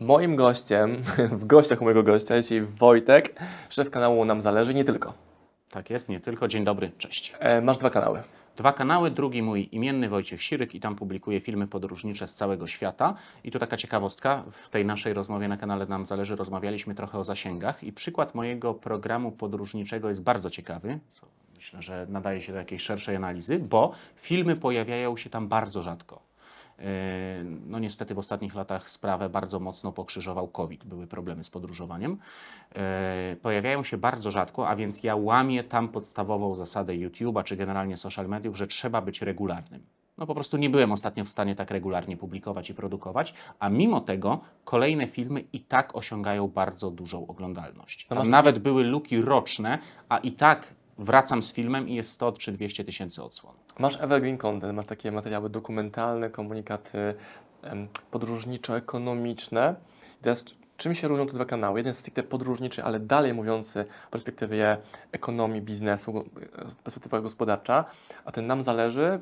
Moim gościem, w gościach mojego gościa, dzisiaj Wojtek, szef kanału Nam Zależy, nie tylko. Tak jest, nie tylko. Dzień dobry, cześć. E, masz dwa kanały. Dwa kanały, drugi mój imienny Wojciech Siryk i tam publikuję filmy podróżnicze z całego świata. I tu taka ciekawostka, w tej naszej rozmowie na kanale Nam Zależy rozmawialiśmy trochę o zasięgach i przykład mojego programu podróżniczego jest bardzo ciekawy. Myślę, że nadaje się do jakiejś szerszej analizy, bo filmy pojawiają się tam bardzo rzadko. Yy, No niestety w ostatnich latach sprawę bardzo mocno pokrzyżował COVID, były problemy z podróżowaniem. Yy, Pojawiają się bardzo rzadko, a więc ja łamię tam podstawową zasadę YouTube'a czy generalnie social mediów, że trzeba być regularnym. No po prostu nie byłem ostatnio w stanie tak regularnie publikować i produkować, a mimo tego kolejne filmy i tak osiągają bardzo dużą oglądalność. Tam nawet były luki roczne, a i tak wracam z filmem i jest 100 czy 200 tysięcy odsłon. Masz evergreen content, masz takie materiały dokumentalne, komunikaty podróżniczo-ekonomiczne. Teraz czym się różnią te dwa kanały? Jeden stricte podróżniczy, ale dalej mówiący w perspektywie ekonomii, biznesu, e, perspektywa gospodarcza, a ten Nam Zależy,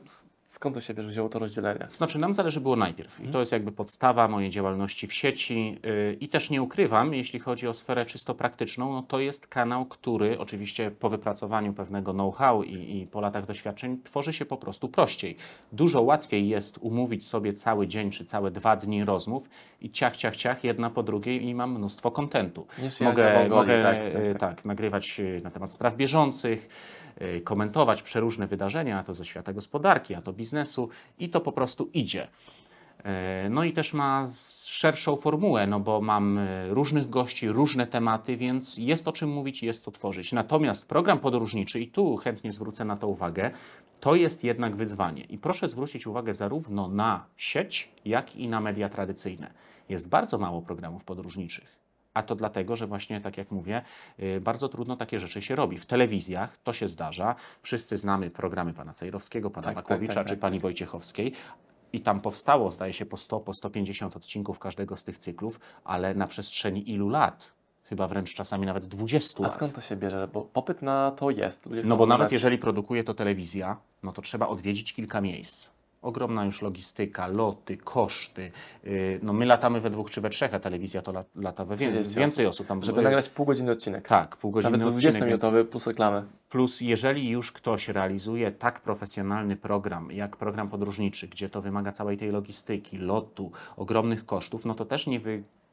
skąd to się wiesz, wzięło to rozdzielenie? Znaczy, nam zależy było najpierw i to jest jakby podstawa mojej działalności w sieci yy, i też nie ukrywam, jeśli chodzi o sferę czysto praktyczną, no to jest kanał, który oczywiście po wypracowaniu pewnego know-how i, i po latach doświadczeń tworzy się po prostu prościej. Dużo łatwiej jest umówić sobie cały dzień czy całe dwa dni rozmów i ciach, ciach, ciach, jedna po drugiej i mam mnóstwo kontentu. Mogę, mogę tak, tak, tak, tak. tak, nagrywać y, na temat spraw bieżących, y, komentować przeróżne wydarzenia, a to ze świata gospodarki, a to biznesu i to po prostu idzie. E, No i też ma szerszą formułę, no bo mam e, różnych gości, różne tematy, więc jest o czym mówić jest co tworzyć. Natomiast program podróżniczy, i tu chętnie zwrócę na to uwagę, to jest jednak wyzwanie. I proszę zwrócić uwagę zarówno na sieć, jak i na media tradycyjne. Jest bardzo mało programów podróżniczych. A to dlatego, że właśnie, tak jak mówię, y, bardzo trudno takie rzeczy się robi. W telewizjach to się zdarza. Wszyscy znamy programy pana Cejrowskiego, pana Tak, tak, Makłowicza tak, czy tak. pani Wojciechowskiej. I tam powstało, zdaje się, po 100, po 150 odcinków każdego z tych cyklów, ale na przestrzeni ilu lat? Chyba wręcz czasami nawet 20 A lat. skąd to się bierze? Bo popyt na to jest. Ludzie No bo nawet jeżeli produkuje to telewizja, no to trzeba odwiedzić kilka miejsc. Ogromna już logistyka, loty, koszty. Yy, No my latamy we dwóch czy we trzech, a telewizja to lat, lata we 30 więcej osób tam. Żeby nagrać pół godziny odcinek. Tak, pół godziny Nawet odcinek, więc- 20-minutowy plus reklamy. Plus, jeżeli już ktoś realizuje tak profesjonalny program, jak program podróżniczy, gdzie to wymaga całej tej logistyki, lotu, ogromnych kosztów, no to też nie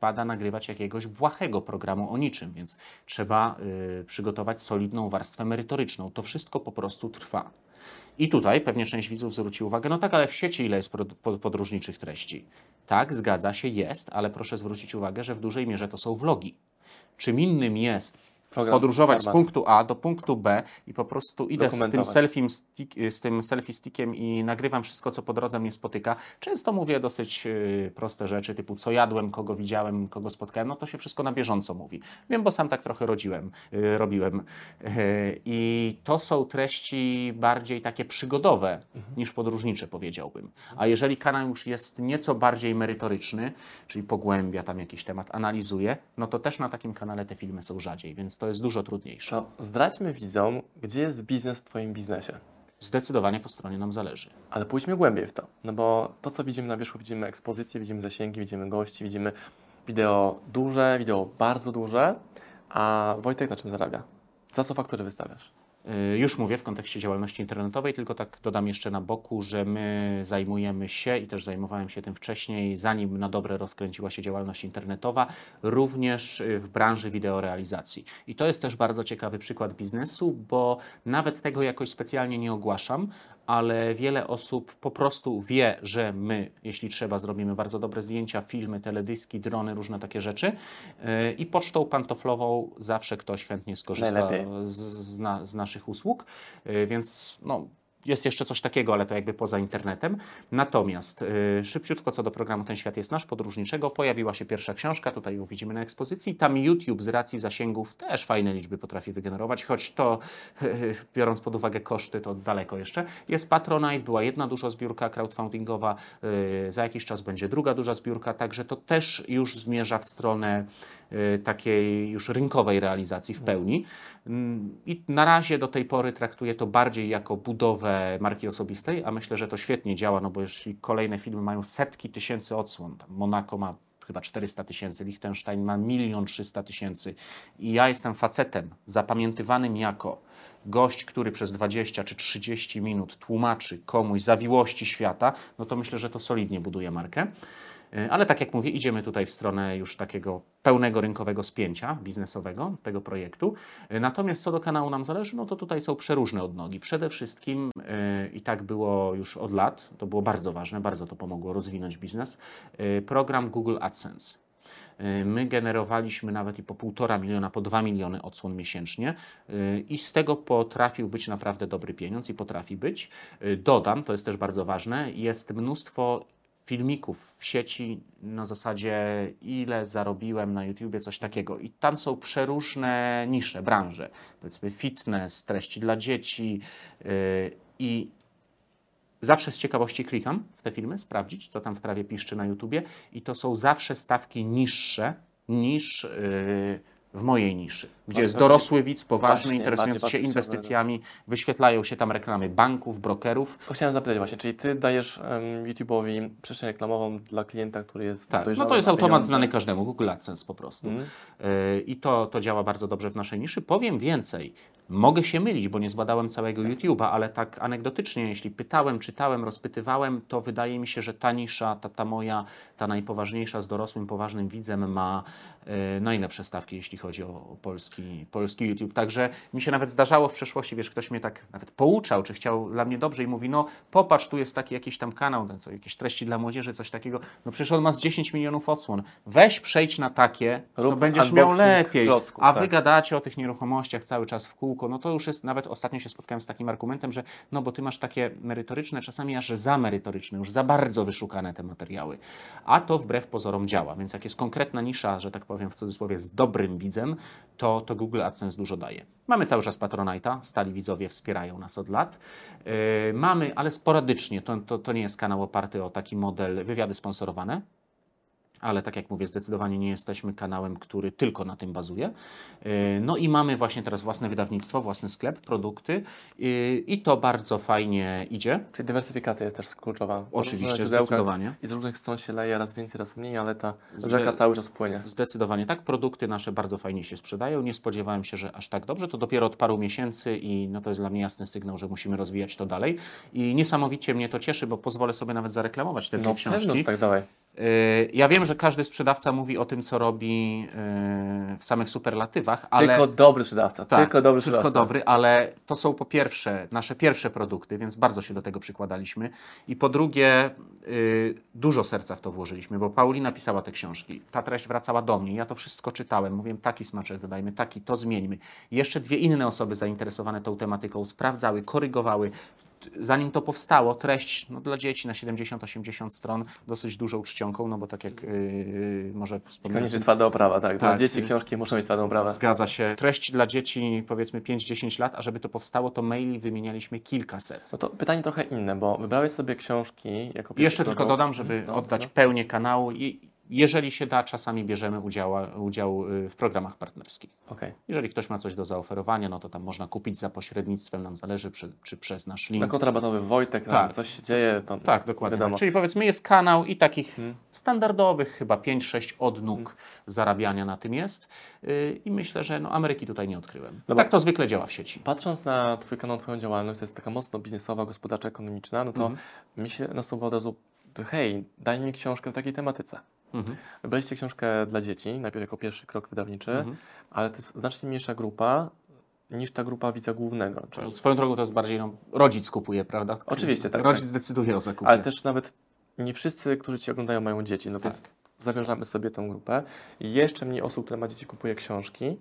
wypada nagrywać jakiegoś błahego programu o niczym, więc trzeba y, przygotować solidną warstwę merytoryczną. To wszystko po prostu trwa. I tutaj pewnie część widzów zwróci uwagę, no tak, ale w sieci ile jest podróżniczych treści? Tak, zgadza się, jest, ale proszę zwrócić uwagę, że w dużej mierze to są vlogi. Czym innym jest Program, podróżować z punktu A do punktu B i po prostu idę z tym, selfie stick, z tym selfie stickiem i nagrywam wszystko, co po drodze mnie spotyka. Często mówię dosyć y, proste rzeczy, typu co jadłem, kogo widziałem, kogo spotkałem. No to się wszystko na bieżąco mówi. Wiem, bo sam tak trochę rodziłem, y, robiłem. Y, I to są treści bardziej takie przygodowe Mhm. niż podróżnicze, powiedziałbym. A jeżeli kanał już jest nieco bardziej merytoryczny, czyli pogłębia tam jakiś temat, analizuje, no to też na takim kanale te filmy są rzadziej, więc to jest dużo trudniejsze. To zdradźmy widzom, gdzie jest biznes w Twoim biznesie. Zdecydowanie po stronie nam zależy. Ale pójdźmy głębiej w to. No bo to, co widzimy na wierzchu, widzimy ekspozycje, widzimy zasięgi, widzimy gości, widzimy wideo duże, wideo bardzo duże. A Wojtek na czym zarabia? Za co faktury wystawiasz? Y, Już mówię w kontekście działalności internetowej, tylko tak dodam jeszcze na boku, że my zajmujemy się i też zajmowałem się tym wcześniej, zanim na dobre rozkręciła się działalność internetowa, również y, w branży wideorealizacji. I to jest też bardzo ciekawy przykład biznesu, bo nawet tego jakoś specjalnie nie ogłaszam, ale wiele osób po prostu wie, że my, jeśli trzeba, zrobimy bardzo dobre zdjęcia, filmy, teledyski, drony, różne takie rzeczy. Y, I pocztą pantoflową zawsze ktoś chętnie skorzysta z, z, na, z naszych usług, y, więc no, jest jeszcze coś takiego, ale to jakby poza internetem. Natomiast y, szybciutko co do programu Ten Świat jest Nasz, podróżniczego, pojawiła się pierwsza książka, tutaj ją widzimy na ekspozycji. Tam YouTube z racji zasięgów też fajne liczby potrafi wygenerować, choć to biorąc pod uwagę koszty, to daleko jeszcze. Jest Patronite, była jedna duża zbiórka crowdfundingowa, y, za jakiś czas będzie druga duża zbiórka, także to też już zmierza w stronę takiej już rynkowej realizacji w pełni. Mm, I na razie do tej pory traktuję to bardziej jako budowę marki osobistej, a myślę, że to świetnie działa, no bo jeśli kolejne filmy mają setki tysięcy odsłon, Monaco ma chyba 400 tysięcy, Liechtenstein ma 1 300 tysięcy. I ja jestem facetem zapamiętywanym jako gość, który przez 20 czy 30 minut tłumaczy komuś zawiłości świata, no to myślę, że to solidnie buduje markę. Y, Ale tak jak mówię, idziemy tutaj w stronę już takiego pełnego rynkowego spięcia biznesowego tego projektu. Y, Natomiast co do kanału nam zależy, no to tutaj są przeróżne odnogi. Przede wszystkim y, i tak było już od lat, to było bardzo ważne, bardzo to pomogło rozwinąć biznes, program Google AdSense. My generowaliśmy nawet i po półtora miliona, po dwa miliony odsłon miesięcznie i z tego potrafił być naprawdę dobry pieniądz i potrafi być. Dodam, to jest też bardzo ważne, jest mnóstwo filmików w sieci na zasadzie ile zarobiłem na YouTubie, coś takiego. I tam są przeróżne nisze, branże. Powiedzmy fitness, treści dla dzieci yy, i zawsze z ciekawości klikam w te filmy, sprawdzić, co tam w trawie piszczy na YouTubie i to są zawsze stawki niższe niż yy, w mojej niszy, gdzie jest Bardziej- dorosły widz, poważny, Właśnie, interesujący się inwestycjami, wyświetlają się tam reklamy banków, brokerów, To chciałem zapytać właśnie, czyli ty dajesz um, YouTube'owi przestrzeń reklamową dla klienta, który jest Tak, no to jest ma automat znany każdemu, Google AdSense po prostu. Mhm. Yy, I to, to działa bardzo dobrze w naszej niszy. Powiem więcej, mogę się mylić, bo nie zbadałem całego YouTube'a, ale tak anegdotycznie, jeśli pytałem, czytałem, rozpytywałem, to wydaje mi się, że ta nisza, ta, ta moja, ta najpoważniejsza z dorosłym, poważnym widzem ma yy, najlepsze stawki, jeśli chodzi o, o polski, polski YouTube. Także mi się nawet zdarzało w przeszłości, wiesz, ktoś mnie tak nawet pouczał, czy chciał dla mnie dobrze i mówi, no popatrz, tu jest taki jakiś tam kanał, ten co, jakieś treści dla młodzieży, coś takiego. No przecież on ma z 10 milionów odsłon. Weź przejdź na takie, to Rób będziesz miał lepiej. klocków, A tak. wy gadacie o tych nieruchomościach cały czas w kółko, no to już jest, nawet ostatnio się spotkałem z takim argumentem, że no bo ty masz takie merytoryczne, czasami aż za merytoryczne, już za bardzo wyszukane te materiały. A to wbrew pozorom działa, więc jak jest konkretna nisza, że tak powiem w cudzysłowie, z dobrym widzem, to, to Google AdSense dużo daje. Mamy cały czas Patronite'a, stali widzowie wspierają nas od lat. Yy, mamy, ale sporadycznie, to, to, to nie jest kanał oparty o taki model wywiady sponsorowane, ale tak jak mówię, zdecydowanie nie jesteśmy kanałem, który tylko na tym bazuje. Yy, No i mamy właśnie teraz własne wydawnictwo, własny sklep, produkty yy, i to bardzo fajnie idzie. Czyli dywersyfikacja jest też kluczowa. Oczywiście, zdecydowanie. I z różnych stron się leje, raz więcej, raz mniej, ale ta rzeka cały czas płynie. Zdecydowanie tak. Produkty nasze bardzo fajnie się sprzedają. Nie spodziewałem się, że aż tak dobrze. To dopiero od paru miesięcy i no to jest dla mnie jasny sygnał, że musimy rozwijać to dalej. I niesamowicie mnie to cieszy, bo pozwolę sobie nawet zareklamować te dwie No książki. pewno, że tak dawaj. Yy, Ja wiem, że każdy sprzedawca mówi o tym, co robi yy, w samych superlatywach, ale Tylko dobry sprzedawca, tak, tylko dobry tylko sprzedawca. dobry, ale to są po pierwsze nasze pierwsze produkty, więc bardzo się do tego przykładaliśmy. I po drugie, yy, dużo serca w to włożyliśmy, bo Paulina pisała te książki. Ta treść wracała do mnie. Ja to wszystko czytałem. Mówiłem, taki smaczek dodajmy, taki, to zmieńmy. Jeszcze dwie inne osoby zainteresowane tą tematyką sprawdzały, korygowały. Zanim to powstało, treść no, dla dzieci na 70-80 stron, dosyć dużą czcionką, no bo tak jak yy, może wspomniałem. Koniecznie twarda oprawa, tak. Dla Tak. dzieci książki muszą mieć twardą oprawę. Zgadza się. Treść dla dzieci powiedzmy 5-10 lat, a żeby to powstało, to maili wymienialiśmy kilkaset. No to pytanie trochę inne, bo wybrałeś sobie książki jako Jeszcze tylko dodam, żeby Dobra, oddać dobra. pełnię kanału i jeżeli się da, czasami bierzemy udział, udział y, w programach partnerskich. Okej. Jeżeli ktoś ma coś do zaoferowania, no to tam można kupić za pośrednictwem, nam zależy, czy, czy przez nasz link. Na kod rabatowy Wojtek, Tak. tak. coś się dzieje, to Tak, dokładnie. wiadomo. Czyli powiedzmy jest kanał i takich Hmm. standardowych chyba 5-6 odnóg zarabiania na tym jest. Yy, I myślę, że no, Ameryki tutaj nie odkryłem. Dobra. Tak to zwykle działa w sieci. Patrząc na Twój kanał, Twoją działalność, to jest taka mocno biznesowa, gospodarcza, ekonomiczna, no to Mhm. mi się nasuwa od razu, hej, daj mi książkę w takiej tematyce. Mhm. Wybraliście książkę dla dzieci, najpierw jako pierwszy krok wydawniczy, Mhm. ale to jest znacznie mniejsza grupa niż ta grupa widza głównego. Czyli, Swoją drogą to jest bardziej no, rodzic kupuje, prawda? Oczywiście, tak, Rodzic tak. decyduje o zakupie. ale też nawet nie wszyscy, którzy Cię oglądają, mają dzieci, no Tak. więc zawiążamy sobie tą grupę. Jeszcze mniej osób, które ma dzieci, kupuje książki,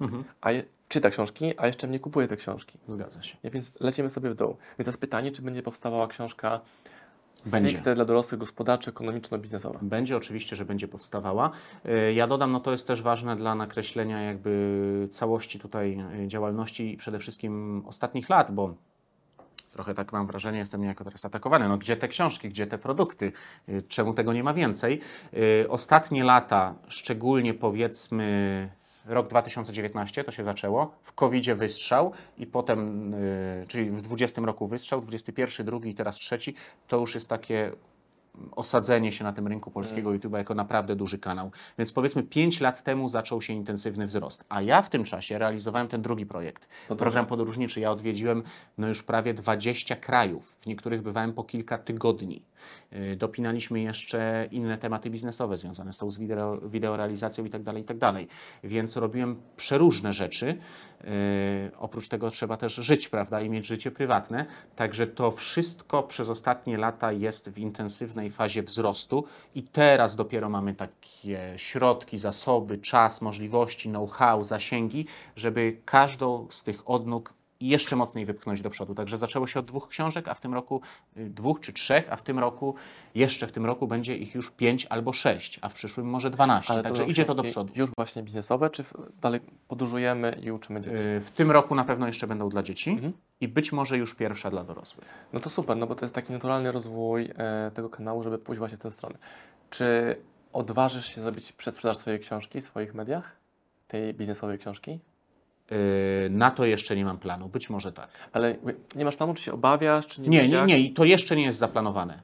Mhm. a je, czyta książki, a jeszcze mniej kupuje te książki. Zgadza się. Ja więc lecimy sobie w dół. Więc teraz pytanie, czy będzie powstawała książka Będzie. stricte dla dorosłych, gospodarczo, ekonomiczno-biznesowa? Będzie oczywiście, że będzie powstawała. Y, Ja dodam, no to jest też ważne dla nakreślenia jakby całości tutaj y, działalności i przede wszystkim ostatnich lat, bo trochę tak mam wrażenie, jestem niejako teraz atakowany. No gdzie te książki, gdzie te produkty? Y, Czemu tego nie ma więcej? Ostatnie lata, szczególnie powiedzmy rok 2019 to się zaczęło, w covid wystrzał i potem, y, czyli w 20 roku wystrzał, 21, drugi i teraz trzeci, to już jest takie osadzenie się na tym rynku polskiego YouTube'a jako naprawdę duży kanał. Więc powiedzmy 5 lat temu zaczął się intensywny wzrost. A ja w tym czasie realizowałem ten drugi projekt. Program podróżniczy. Ja odwiedziłem no już prawie 20 krajów. W niektórych bywałem po kilka tygodni. Y, Dopinaliśmy jeszcze inne tematy biznesowe związane z tą z wideo, wideorealizacją i tak dalej, i tak dalej. Więc robiłem przeróżne rzeczy. Yy, oprócz tego trzeba też żyć, prawda, i mieć życie prywatne. Także to wszystko przez ostatnie lata jest w intensywnej fazie wzrostu. I teraz dopiero mamy takie środki, zasoby, czas, możliwości, know-how, zasięgi, żeby każdą z tych odnóg jeszcze mocniej wypchnąć do przodu. Także zaczęło się od dwóch książek, a w tym roku y, dwóch czy trzech, a w tym roku, jeszcze w tym roku będzie ich już pięć albo sześć, a w przyszłym może dwanaście. Ale Także będą idzie to do przodu. Już właśnie biznesowe, czy dalej podróżujemy i uczymy dzieci? Y, W tym roku na pewno jeszcze będą dla dzieci Mhm. i być może już pierwsza dla dorosłych. No to super, no bo to jest taki naturalny rozwój e, tego kanału, żeby pójść właśnie w tę stronę. Czy odważysz się zrobić przedsprzedaż swojej książki w swoich mediach? Tej biznesowej książki? Y, Na to jeszcze nie mam planu, być może tak. Ale nie masz planu, czy się obawiasz, czy nie Nie, nie, jak? nie, to jeszcze nie jest zaplanowane.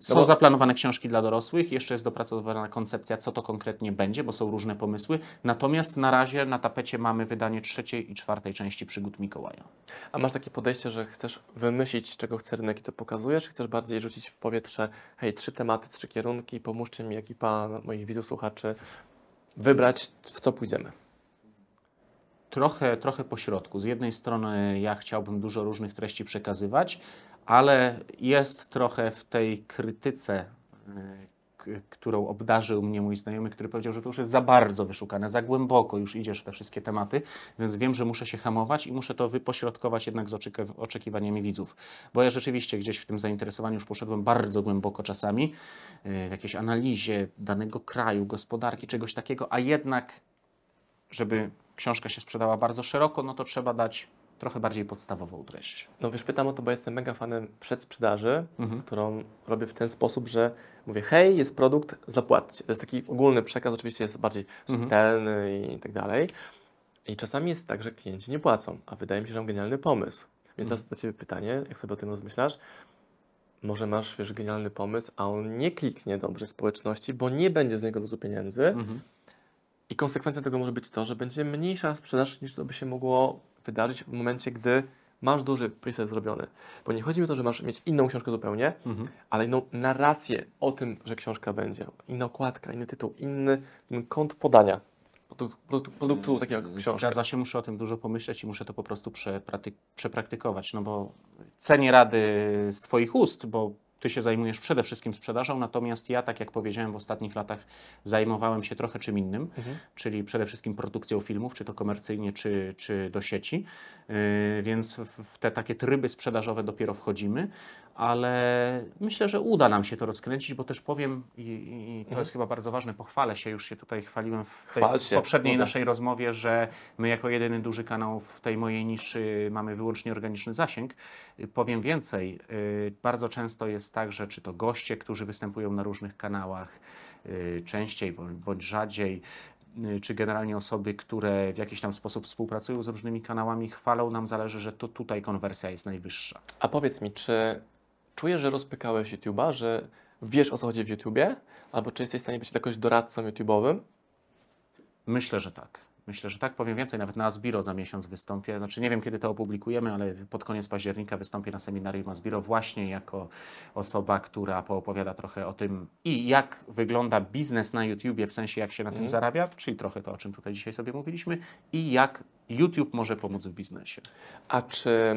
Są No bo- zaplanowane książki dla dorosłych, jeszcze jest dopracowana koncepcja, co to konkretnie będzie, bo są różne pomysły. Natomiast na razie na tapecie mamy wydanie trzeciej i czwartej części przygód Mikołaja. A masz takie podejście, że chcesz wymyślić, czego chce rynek i to pokazujesz, czy chcesz bardziej rzucić w powietrze, hej, trzy tematy, trzy kierunki, pomóżcie mi, ekipa moich widzów, słuchaczy, wybrać, w co pójdziemy? Trochę, trochę po środku. Z jednej strony ja chciałbym dużo różnych treści przekazywać, ale jest trochę w tej krytyce, k- którą obdarzył mnie mój znajomy, który powiedział, że to już jest za bardzo wyszukane, za głęboko już idziesz w te wszystkie tematy, więc wiem, że muszę się hamować i muszę to wypośrodkować jednak z oczeki- oczekiwaniami widzów. Bo ja rzeczywiście gdzieś w tym zainteresowaniu już poszedłem bardzo głęboko czasami, y, w jakiejś analizie danego kraju, gospodarki, czegoś takiego, a jednak żeby książka się sprzedała bardzo szeroko, no to trzeba dać trochę bardziej podstawową treść. No wiesz, pytam o to, bo jestem mega fanem przedsprzedaży, Mhm. którą robię w ten sposób, że mówię, hej, jest produkt, zapłaccie. To jest taki ogólny przekaz, oczywiście jest bardziej Mhm. subtelny i tak dalej. I czasami jest tak, że klienci nie płacą, a wydaje mi się, że mam genialny pomysł. Więc Mhm. teraz do Ciebie pytanie, jak sobie o tym rozmyślasz, może masz, wiesz, genialny pomysł, a on nie kliknie dobrze społeczności, bo nie będzie z niego dużo pieniędzy Mhm. I konsekwencją tego może być to, że będzie mniejsza sprzedaż niż to by się mogło wydarzyć w momencie, gdy masz duży preset zrobiony. Bo nie chodzi mi o to, że masz mieć inną książkę zupełnie, Mhm. ale inną narrację o tym, że książka będzie. Inna okładka, inny tytuł, inny kąt podania produktu, produktu, takiego jak książka. Zgadza się, muszę o tym dużo pomyśleć i muszę to po prostu przepraktykować, no bo cenię rady z Twoich ust, bo Ty się zajmujesz przede wszystkim sprzedażą, natomiast ja, tak jak powiedziałem, w ostatnich latach zajmowałem się trochę czym innym, Mhm. czyli przede wszystkim produkcją filmów, czy to komercyjnie, czy, czy do sieci, yy, więc w, te takie tryby sprzedażowe dopiero wchodzimy, ale myślę, że uda nam się to rozkręcić, bo też powiem, i, i to jest chyba bardzo ważne, pochwalę się, już się tutaj chwaliłem w tej Chwal poprzedniej młody. naszej rozmowie, że my jako jedyny duży kanał w tej mojej niszy mamy wyłącznie organiczny zasięg. Y, Powiem więcej, y, bardzo często jest tak, że czy to goście, którzy występują na różnych kanałach, y, częściej bądź, bądź rzadziej, y, czy generalnie osoby, które w jakiś tam sposób współpracują z różnymi kanałami, chwalą nam, zależy, że to tutaj konwersja jest najwyższa. A powiedz mi, czy czujesz, że rozpykałeś YouTube'a, że wiesz o co chodzi w YouTubie? Albo czy jesteś w stanie być jakoś doradcą YouTube'owym? Myślę, że tak. Myślę, że tak. Powiem więcej, nawet na Asbiro za miesiąc wystąpię. Znaczy nie wiem, kiedy to opublikujemy, ale pod koniec października wystąpię na seminarium Asbiro właśnie jako osoba, która poopowiada trochę o tym i jak wygląda biznes na YouTubie, w sensie jak się na tym Mhm. zarabia, czyli trochę to, o czym tutaj dzisiaj sobie mówiliśmy i jak YouTube może pomóc w biznesie. A czy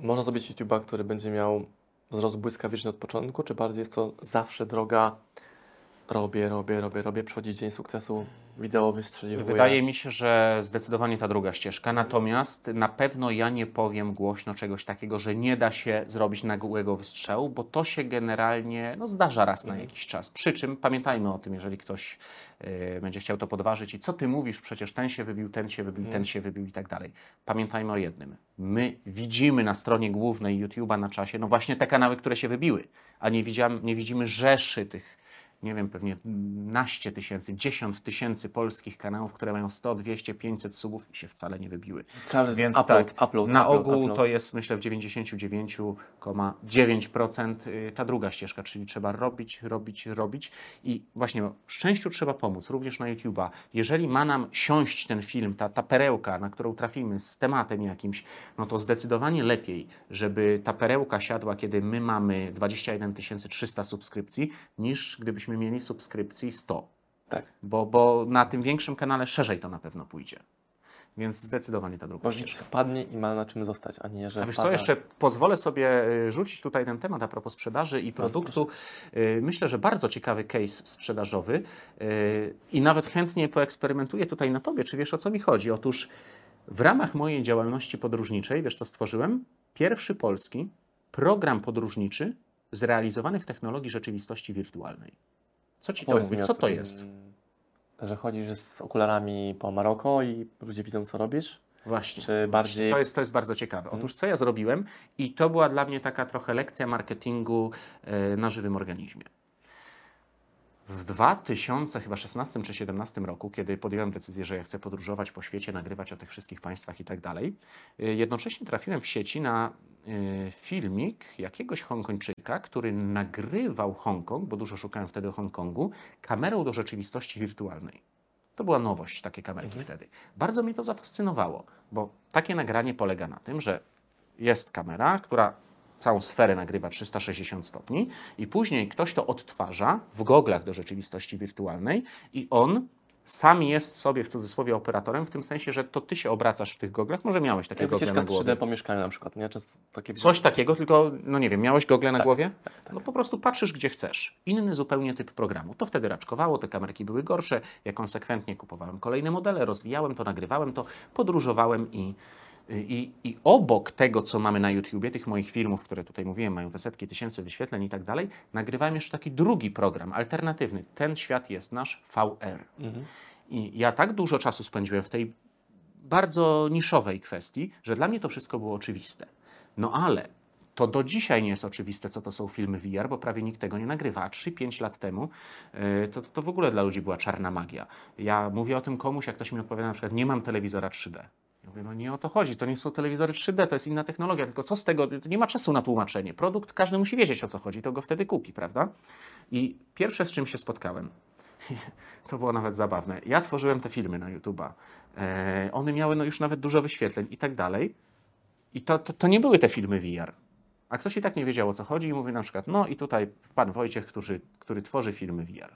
można zrobić YouTube'a, który będzie miał wzrost błyskawiczny od początku, czy bardziej jest to zawsze droga robię, robię, robię, robię, przychodzi dzień sukcesu, wideo wystrzeliwuje? Wydaje mi się, że zdecydowanie ta druga ścieżka. Natomiast na pewno ja nie powiem głośno czegoś takiego, że nie da się zrobić nagłego wystrzału, bo to się generalnie no, zdarza raz na jakiś czas. Przy czym pamiętajmy o tym, jeżeli ktoś y, będzie chciał to podważyć i co ty mówisz, przecież ten się wybił, ten się wybił, ten się wybił i tak dalej. Pamiętajmy o jednym. My widzimy na stronie głównej YouTube'a na czasie, no właśnie te kanały, które się wybiły, a nie, widziam, nie widzimy rzeszy tych nie wiem, pewnie naście tysięcy, dziesiąt tysięcy polskich kanałów, które mają 100, 200, 500 subów i się wcale nie wybiły. Cały Więc upload, tak, upload, na upload, ogół to jest myślę w 99,9% y, ta druga ścieżka, czyli trzeba robić, robić, robić i właśnie no, szczęściu trzeba pomóc, również na YouTube'a. Jeżeli ma nam siąść ten film, ta, ta perełka, na którą trafimy z tematem jakimś, no to zdecydowanie lepiej, żeby ta perełka siadła, kiedy my mamy 21 300 subskrypcji, niż gdybyśmy mieli subskrypcji 100. Tak. Bo, bo na tym większym kanale szerzej to na pewno pójdzie. Więc zdecydowanie ta druga Może ścieżka. wpadnie i ma na czym zostać, a nie, że A wiesz co, jeszcze pozwolę sobie y, rzucić tutaj ten temat a propos sprzedaży i produktu. Y, Myślę, że bardzo ciekawy case sprzedażowy y, i nawet chętnie poeksperymentuję tutaj na Tobie, czy wiesz o co mi chodzi. Otóż w ramach mojej działalności podróżniczej, wiesz co stworzyłem? Pierwszy polski program podróżniczy zrealizowany w technologii rzeczywistości wirtualnej. Co Ci to mówi? Co to jest? Że chodzisz z okularami po Maroko i ludzie widzą, co robisz? Właśnie. Czy bardziej... To jest, to jest bardzo ciekawe. Otóż co ja zrobiłem i to była dla mnie taka trochę lekcja marketingu e, na żywym organizmie. W 2016 czy 17 roku, kiedy podjąłem decyzję, że ja chcę podróżować po świecie, nagrywać o tych wszystkich państwach i tak dalej, e, jednocześnie trafiłem w sieci na e, filmik jakiegoś Hongkończyka, który nagrywał Hongkong, bo dużo szukałem wtedy o Hongkongu, kamerą do rzeczywistości wirtualnej. To była nowość, takie kamerki wtedy. Bardzo mnie to zafascynowało, bo takie nagranie polega na tym, że jest kamera, która całą sferę nagrywa 360 stopni i później ktoś to odtwarza w goglach do rzeczywistości wirtualnej i on sam jest sobie w cudzysłowie operatorem, w tym sensie, że to ty się obracasz w tych goglach. Może miałeś takie Jak gogle na głowie. 3D po mieszkaniu na przykład, nie? Często takie... Coś takiego, tylko, no nie wiem, miałeś gogle na głowie? No po prostu patrzysz, gdzie chcesz. Inny zupełnie typ programu. To wtedy raczkowało, te kamerki były gorsze. Ja konsekwentnie kupowałem kolejne modele, rozwijałem to, nagrywałem to, podróżowałem i, i, i obok tego, co mamy na YouTubie, tych moich filmów, które tutaj mówiłem, mają te setki tysięcy wyświetleń i tak dalej, nagrywałem jeszcze taki drugi program, alternatywny. Ten świat jest nasz VR. I ja tak dużo czasu spędziłem w tej bardzo niszowej kwestii, że dla mnie to wszystko było oczywiste. No ale to do dzisiaj nie jest oczywiste, co to są filmy VR, bo prawie nikt tego nie nagrywa. A 3-5 lat temu yy, to, to w ogóle dla ludzi była czarna magia. Ja mówię o tym komuś, jak ktoś mi odpowiada na przykład, nie mam telewizora 3D. Mówię, no nie o to chodzi, to nie są telewizory 3D, to jest inna technologia, tylko co z tego, to nie ma czasu na tłumaczenie. Produkt, każdy musi wiedzieć o co chodzi, to go wtedy kupi, prawda? I pierwsze z czym się spotkałem, to było nawet zabawne. Ja tworzyłem te filmy na YouTube'a. E, one miały no już nawet dużo wyświetleń i tak dalej. I to, to, to nie były te filmy VR. A ktoś i tak nie wiedział o co chodzi i mówi na przykład, no i tutaj pan Wojciech, który, który tworzy filmy VR.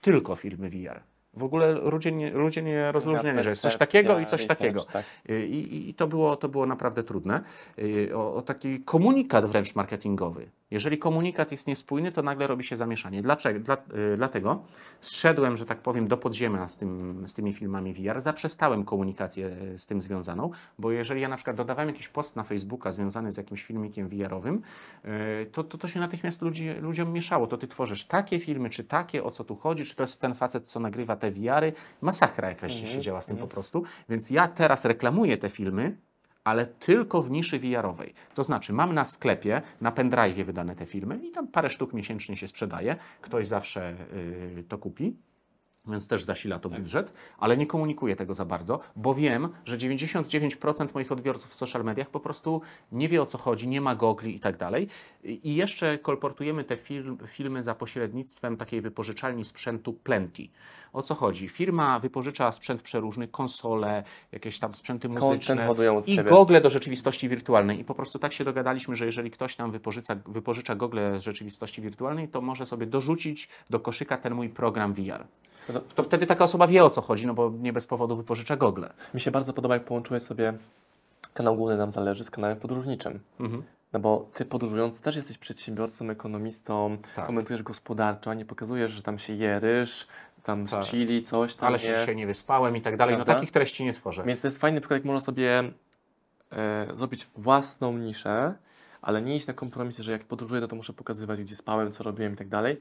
Tylko filmy VR. W ogóle ludzie nie, ludzie nie rozróżniali, że jest coś takiego i coś takiego. tak. I, i- I to było, to było naprawdę trudne. Y, O, o taki komunikat wręcz marketingowy. Jeżeli komunikat jest niespójny, to nagle robi się zamieszanie. Dlaczego? Dla, y, dlatego zszedłem, że tak powiem, do podziemia z, tym, z tymi filmami VR, zaprzestałem komunikację y, z tym związaną, bo jeżeli ja na przykład dodawałem jakiś post na Facebooka związany z jakimś filmikiem VR-owym, y, to, to, to się natychmiast ludzi, ludziom mieszało. To ty tworzysz takie filmy, czy takie, o co tu chodzi, czy to jest ten facet, co nagrywa te VR-y. Masakra jakaś się działa z tym po prostu. Więc ja teraz reklamuję te filmy, ale tylko w niszy VR-owej. To znaczy, mam na sklepie, na pendrive wydane te filmy i tam parę sztuk miesięcznie się sprzedaje. Ktoś zawsze y, to kupi. Więc też zasila to budżet, ale nie komunikuję tego za bardzo, bo wiem, że 99% moich odbiorców w social mediach po prostu nie wie o co chodzi, nie ma gogli i tak dalej. I jeszcze kolportujemy te film, filmy za pośrednictwem takiej wypożyczalni sprzętu Plenty. O co chodzi? Firma wypożycza sprzęt przeróżny, konsole, jakieś tam sprzęty muzyczne i ciebie. gogle do rzeczywistości wirtualnej. I po prostu tak się dogadaliśmy, że jeżeli ktoś tam wypożycza, wypożycza gogle z rzeczywistości wirtualnej, to może sobie dorzucić do koszyka ten mój program VR. No to- To wtedy taka osoba wie o co chodzi, no bo nie bez powodu wypożycza gogle. Mi się bardzo podoba, jak połączyłeś sobie kanał główny nam zależy z kanałem podróżniczym. Mhm. No bo ty podróżując też jesteś przedsiębiorcą, ekonomistą, Tak. komentujesz gospodarczo, a nie pokazujesz, że tam się je ryż, tam Tak. z chili, coś tam Ale się nie. dzisiaj nie wyspałem i tak dalej. No Prawda? takich treści nie tworzę. Więc to jest fajny przykład, jak można sobie e, zrobić własną niszę, ale nie iść na kompromisy, że jak podróżuję, no to muszę pokazywać, gdzie spałem, co robiłem i tak dalej.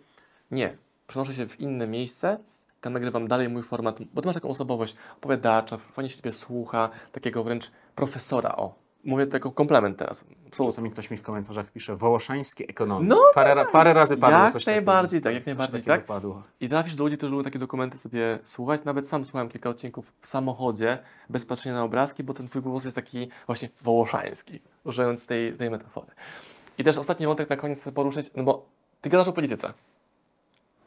Nie. Przenoszę się w inne miejsce, tam nagrywam dalej mój format, bo ty masz taką osobowość opowiadacza, fajnie się ciebie słucha, takiego wręcz profesora, o. mówię to jako komplement teraz. Czasami ktoś mi w komentarzach pisze wołoszańskie ekonomie. No parę, ra- parę razy padło Jak coś najbardziej takiego. tak, jak najbardziej tak. Padło. I trafisz do ludzi, którzy lubią takie dokumenty sobie słuchać. Nawet sam słuchałem kilka odcinków w samochodzie, bez patrzenia na obrazki, bo ten twój głos jest taki właśnie wołoszański, używając tej, tej metafory. I też ostatni wątek na koniec chcę poruszyć, no bo ty gadasz o polityce,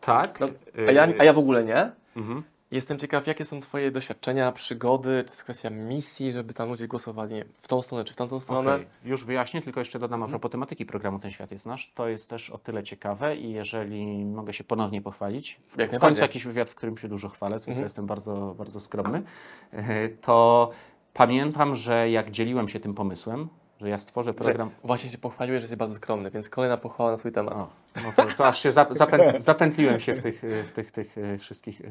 Tak. no, a, ja, y, a ja w ogóle nie. Mhm. Jestem ciekaw, jakie są Twoje doświadczenia, przygody, to jest kwestia misji, żeby tam ludzie głosowali w tą stronę czy w tamtą stronę. Okej, Już wyjaśnię, tylko jeszcze dodam Mhm. a propos tematyki programu Ten Świat jest Nasz. To jest też o tyle ciekawe i jeżeli mogę się ponownie pochwalić, w, Jak w końcu jakiś wywiad, w którym się dużo chwalę, zwykle Mhm. jestem bardzo, bardzo skromny, e, to pamiętam, że jak dzieliłem się tym pomysłem, że ja stworzę program... Właśnie się pochwaliłeś, że jesteś bardzo skromny, więc kolejna pochwała na swój temat. O, no to, to aż się zap, zapę, zapętliłem się w tych, e, w tych, tych e, wszystkich...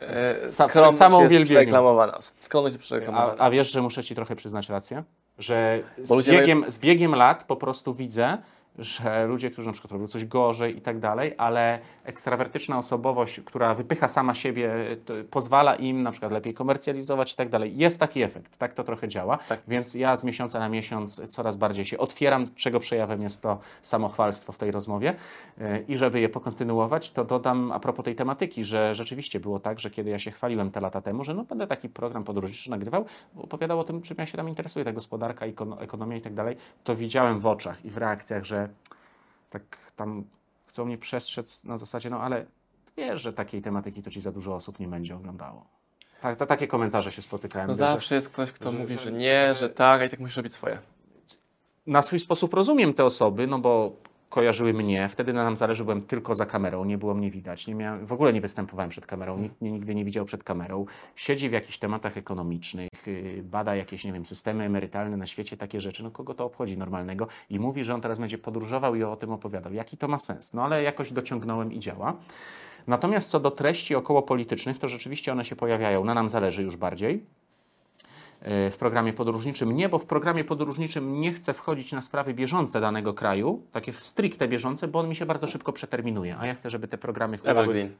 e, Sa- w tym skromność jest przereklamowana. Skromność jest A, przereklamowana. a wiesz, że muszę Ci trochę przyznać rację? Że z biegiem, z biegiem lat po prostu widzę, że ludzie, którzy na przykład robią coś gorzej i tak dalej, ale ekstrawertyczna osobowość, która wypycha sama siebie, pozwala im na przykład lepiej komercjalizować i tak dalej. Jest taki efekt, tak to trochę działa. Tak. Więc ja z miesiąca na miesiąc coraz bardziej się otwieram, czego przejawem jest to samochwalstwo w tej rozmowie. Yy, I żeby je pokontynuować, to dodam a propos tej tematyki, że rzeczywiście było tak, że kiedy ja się chwaliłem te lata temu, że no będę taki program podróżniczy nagrywał, opowiadał o tym, czym ja się tam interesuję, ta gospodarka, ekonomia i tak dalej, to widziałem w oczach i w reakcjach, że tak tam chcą mnie przestrzec na zasadzie, no ale wiesz, że takiej tematyki to ci za dużo osób nie będzie oglądało. Tak, ta, takie komentarze się spotykałem. No zawsze jest ktoś, kto że- mówi, że- że nie, że- że tak, a i tak musisz robić swoje. na swój sposób rozumiem te osoby, no bo kojarzyły mnie. Wtedy na nam zależy, byłem tylko za kamerą, nie było mnie widać. Nie miałem, w ogóle nie występowałem przed kamerą, nikt mnie nigdy nie widział przed kamerą. Siedzi w jakichś tematach ekonomicznych, yy, bada jakieś, nie wiem, systemy emerytalne na świecie, takie rzeczy. No kogo to obchodzi normalnego? I mówi, że on teraz będzie podróżował i o tym opowiadał. Jaki to ma sens? No ale jakoś dociągnąłem i działa. Natomiast co do treści około politycznych, to rzeczywiście one się pojawiają. Na nam zależy już bardziej w programie podróżniczym. Nie, bo w programie podróżniczym nie chcę wchodzić na sprawy bieżące danego kraju, takie stricte bieżące, bo on mi się bardzo szybko przeterminuje, a ja chcę, żeby te programy Evergreen.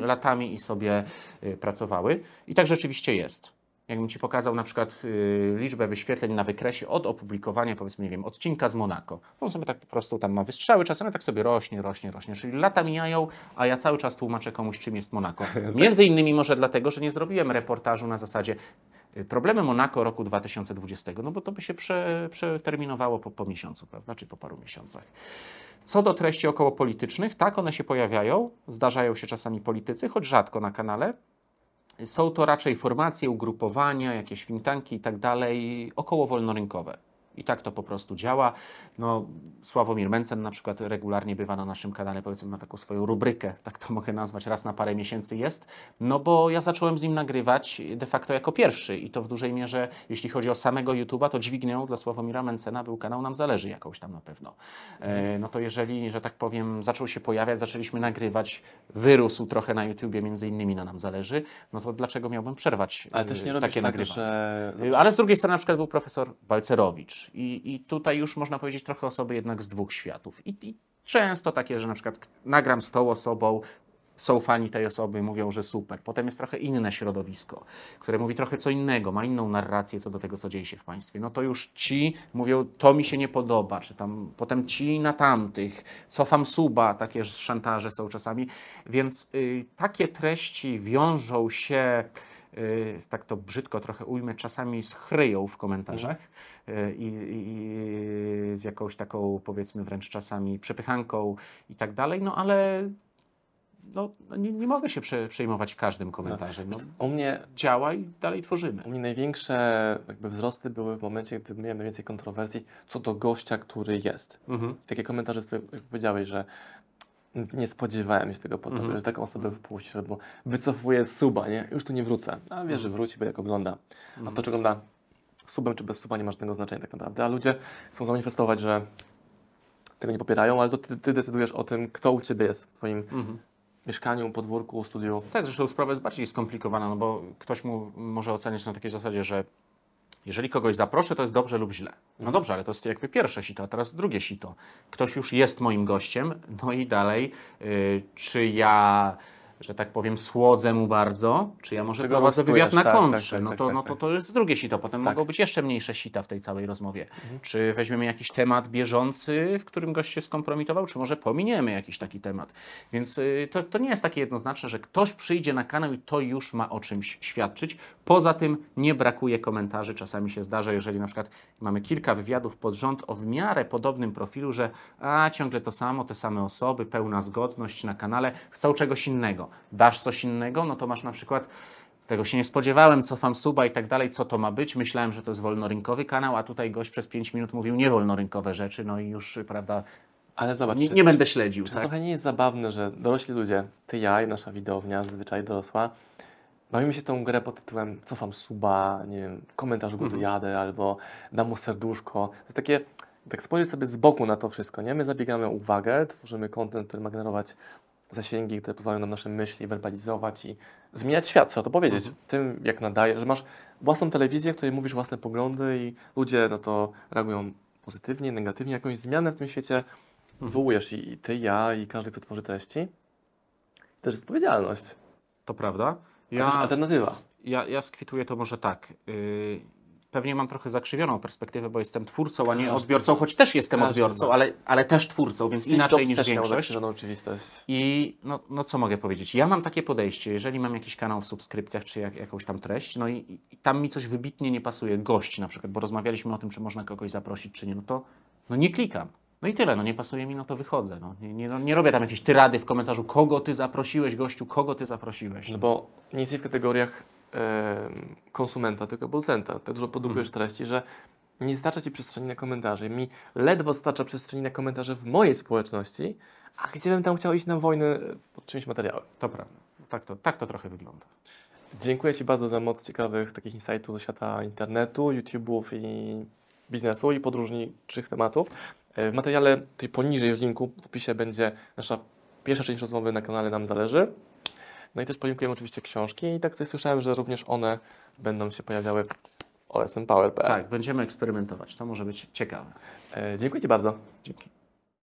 latami, i sobie y, pracowały. I tak rzeczywiście jest. Jakbym Ci pokazał na przykład y, liczbę wyświetleń na wykresie od opublikowania, powiedzmy, nie wiem, odcinka z Monako. To on sobie tak po prostu tam ma wystrzały, czasami tak sobie rośnie, rośnie, rośnie. Czyli lata mijają, a ja cały czas tłumaczę komuś, czym jest Monako. Między innymi może dlatego, że nie zrobiłem reportażu na zasadzie problemy Monako roku 2020, no bo to by się prze, przeterminowało po, po miesiącu, prawda, czy po paru miesiącach. Co do treści okołopolitycznych, tak, one się pojawiają, zdarzają się czasami politycy, choć rzadko na kanale. Są to raczej formacje, ugrupowania, jakieś think tanki i tak dalej, około wolnorynkowe. I tak to po prostu działa. No, Sławomir Mencen na przykład regularnie bywa na naszym kanale, powiedzmy, ma taką swoją rubrykę, tak to mogę nazwać, raz na parę miesięcy jest. No bo ja zacząłem z nim nagrywać de facto jako pierwszy i to w dużej mierze, jeśli chodzi o samego YouTube'a, to dźwignią dla Sławomira Mencena był kanał Nam Zależy jakąś tam na pewno. E, no to jeżeli, że tak powiem, zaczął się pojawiać, zaczęliśmy nagrywać, wyrósł trochę na YouTubie, między innymi na Nam Zależy, no to dlaczego miałbym przerwać Ale też nie e, takie tak, że... Y, Ale z drugiej strony na przykład był profesor Balcerowicz i, i tutaj już można powiedzieć trochę osoby jednak z dwóch światów. I, I często takie, że na przykład nagram z tą osobą, są fani tej osoby, mówią, że super. Potem jest trochę inne środowisko, które mówi trochę co innego, ma inną narrację co do tego, co dzieje się w państwie. No to już ci mówią, to mi się nie podoba, czy tam potem ci na tamtych, cofam suba, takie szantaże są czasami. Więc y, takie treści wiążą się tak to brzydko trochę ujmę, czasami z chryją w komentarzach y, i, i z jakąś taką powiedzmy wręcz czasami przepychanką i tak dalej, no ale no, no nie, nie mogę się prze, przejmować każdym komentarzem. No, U mnie, działa i dalej tworzymy. u mnie największe jakby wzrosty były w momencie, gdy miałem najwięcej kontrowersji co do gościa, który jest. Mhm. Takie komentarze, jak powiedziałeś, że nie spodziewałem się tego po tobie, Mhm. że taką osobę wpuścisz, albo wycofuję suba, nie? Już tu nie wrócę. A wiesz, że wróci, bo jak ogląda. A to, czy ogląda subem, czy bez suba, nie ma żadnego znaczenia tak naprawdę. A ludzie chcą zamanifestować, że tego nie popierają, ale to ty, ty decydujesz o tym, kto u ciebie jest w twoim Mhm. mieszkaniu, podwórku, studiu. Tak, zresztą sprawa jest bardziej skomplikowana, no bo ktoś mu może oceniać na takiej zasadzie, że jeżeli kogoś zaproszę, to jest dobrze lub źle. No dobrze, ale to jest jakby pierwsze sito, a teraz drugie sito. Ktoś już jest moim gościem, no i dalej, y, czy ja że tak powiem, słodzę mu bardzo, czy ja może Tego prowadzę wywiad na tak, tak, kontrze. tak, no, tak, to, tak, no to tak. to jest drugie sito. Potem mogą być jeszcze mniejsze sita w tej całej rozmowie. Czy weźmiemy jakiś temat bieżący, w którym gość się skompromitował, czy może pominiemy jakiś taki temat. Więc y, to, to nie jest takie jednoznaczne, że ktoś przyjdzie na kanał i to już ma o czymś świadczyć. Poza tym nie brakuje komentarzy. Czasami się zdarza, jeżeli na przykład mamy kilka wywiadów pod rząd o w miarę podobnym profilu, że a ciągle to samo, te same osoby, pełna zgodność na kanale, chcą czegoś innego. Dasz coś innego, no to masz na przykład tego się nie spodziewałem, cofam suba i tak dalej, co to ma być. Myślałem, że to jest wolnorynkowy kanał, a tutaj gość przez 5 minut mówił niewolnorynkowe rzeczy, no i już, prawda, Ale zobacz, nie, czy, nie będę śledził. czy to Tak? trochę nie jest zabawne, że dorośli ludzie, ty, ja i nasza widownia, zazwyczaj dorosła, bawimy się tą grę pod tytułem cofam suba, nie wiem, w komentarzu Mhm. go dojadę, albo dam mu serduszko. To jest takie, tak spojrzeć sobie z boku na to wszystko, nie? My zabiegamy uwagę, tworzymy content, który ma generować zasięgi, które pozwalają nam nasze myśli werbalizować i zmieniać świat, trzeba to powiedzieć. Mhm. Tym, jak nadaje, że masz własną telewizję, w której mówisz własne poglądy i ludzie na to reagują pozytywnie, negatywnie, jakąś zmianę w tym świecie Mhm. wywołujesz i, i ty, ja, i każdy, kto tworzy treści. To jest odpowiedzialność. To prawda. Ja... Ja, alternatywa. ja, ja skwituję to może tak. Yy, pewnie mam trochę zakrzywioną perspektywę, bo jestem twórcą, a nie odbiorcą, choć też jestem odbiorcą, ma. ale, ale też twórcą, więc inaczej niż większość. oczywistość. I no, no co mogę powiedzieć? Ja mam takie podejście, jeżeli mam jakiś kanał w subskrypcjach, czy jak, jakąś tam treść, no i, i tam mi coś wybitnie nie pasuje, gość na przykład, bo rozmawialiśmy o tym, czy można kogoś zaprosić, czy nie, no to no nie klikam. No i tyle, no nie pasuje mi, no to wychodzę. No. Nie, nie, no, nie robię tam jakieś tyrady w komentarzu, kogo ty zaprosiłeś, gościu, kogo ty zaprosiłeś. No bo nie jesteś w kategoriach konsumenta, tylko producenta. Tak dużo produkujesz Mhm. treści, że nie starcza ci przestrzeni na komentarze. Mi ledwo starcza przestrzeni na komentarze w mojej społeczności, a gdzie bym tam chciał iść na wojnę e, pod czymś materiałem. To prawda. Tak to, tak to trochę wygląda. Dziękuję Ci bardzo za moc ciekawych takich insightów ze świata internetu, YouTube'ów i biznesu i podróżniczych tematów. E, W materiale tutaj poniżej w linku w opisie będzie nasza pierwsza część rozmowy na kanale Nam Zależy. No i też podziękujemy oczywiście książki i tak tutaj słyszałem, że również one będą się pojawiały w osmpower.pl. Tak, będziemy eksperymentować. To może być ciekawe. E, Dziękuję Ci bardzo. Dzięki.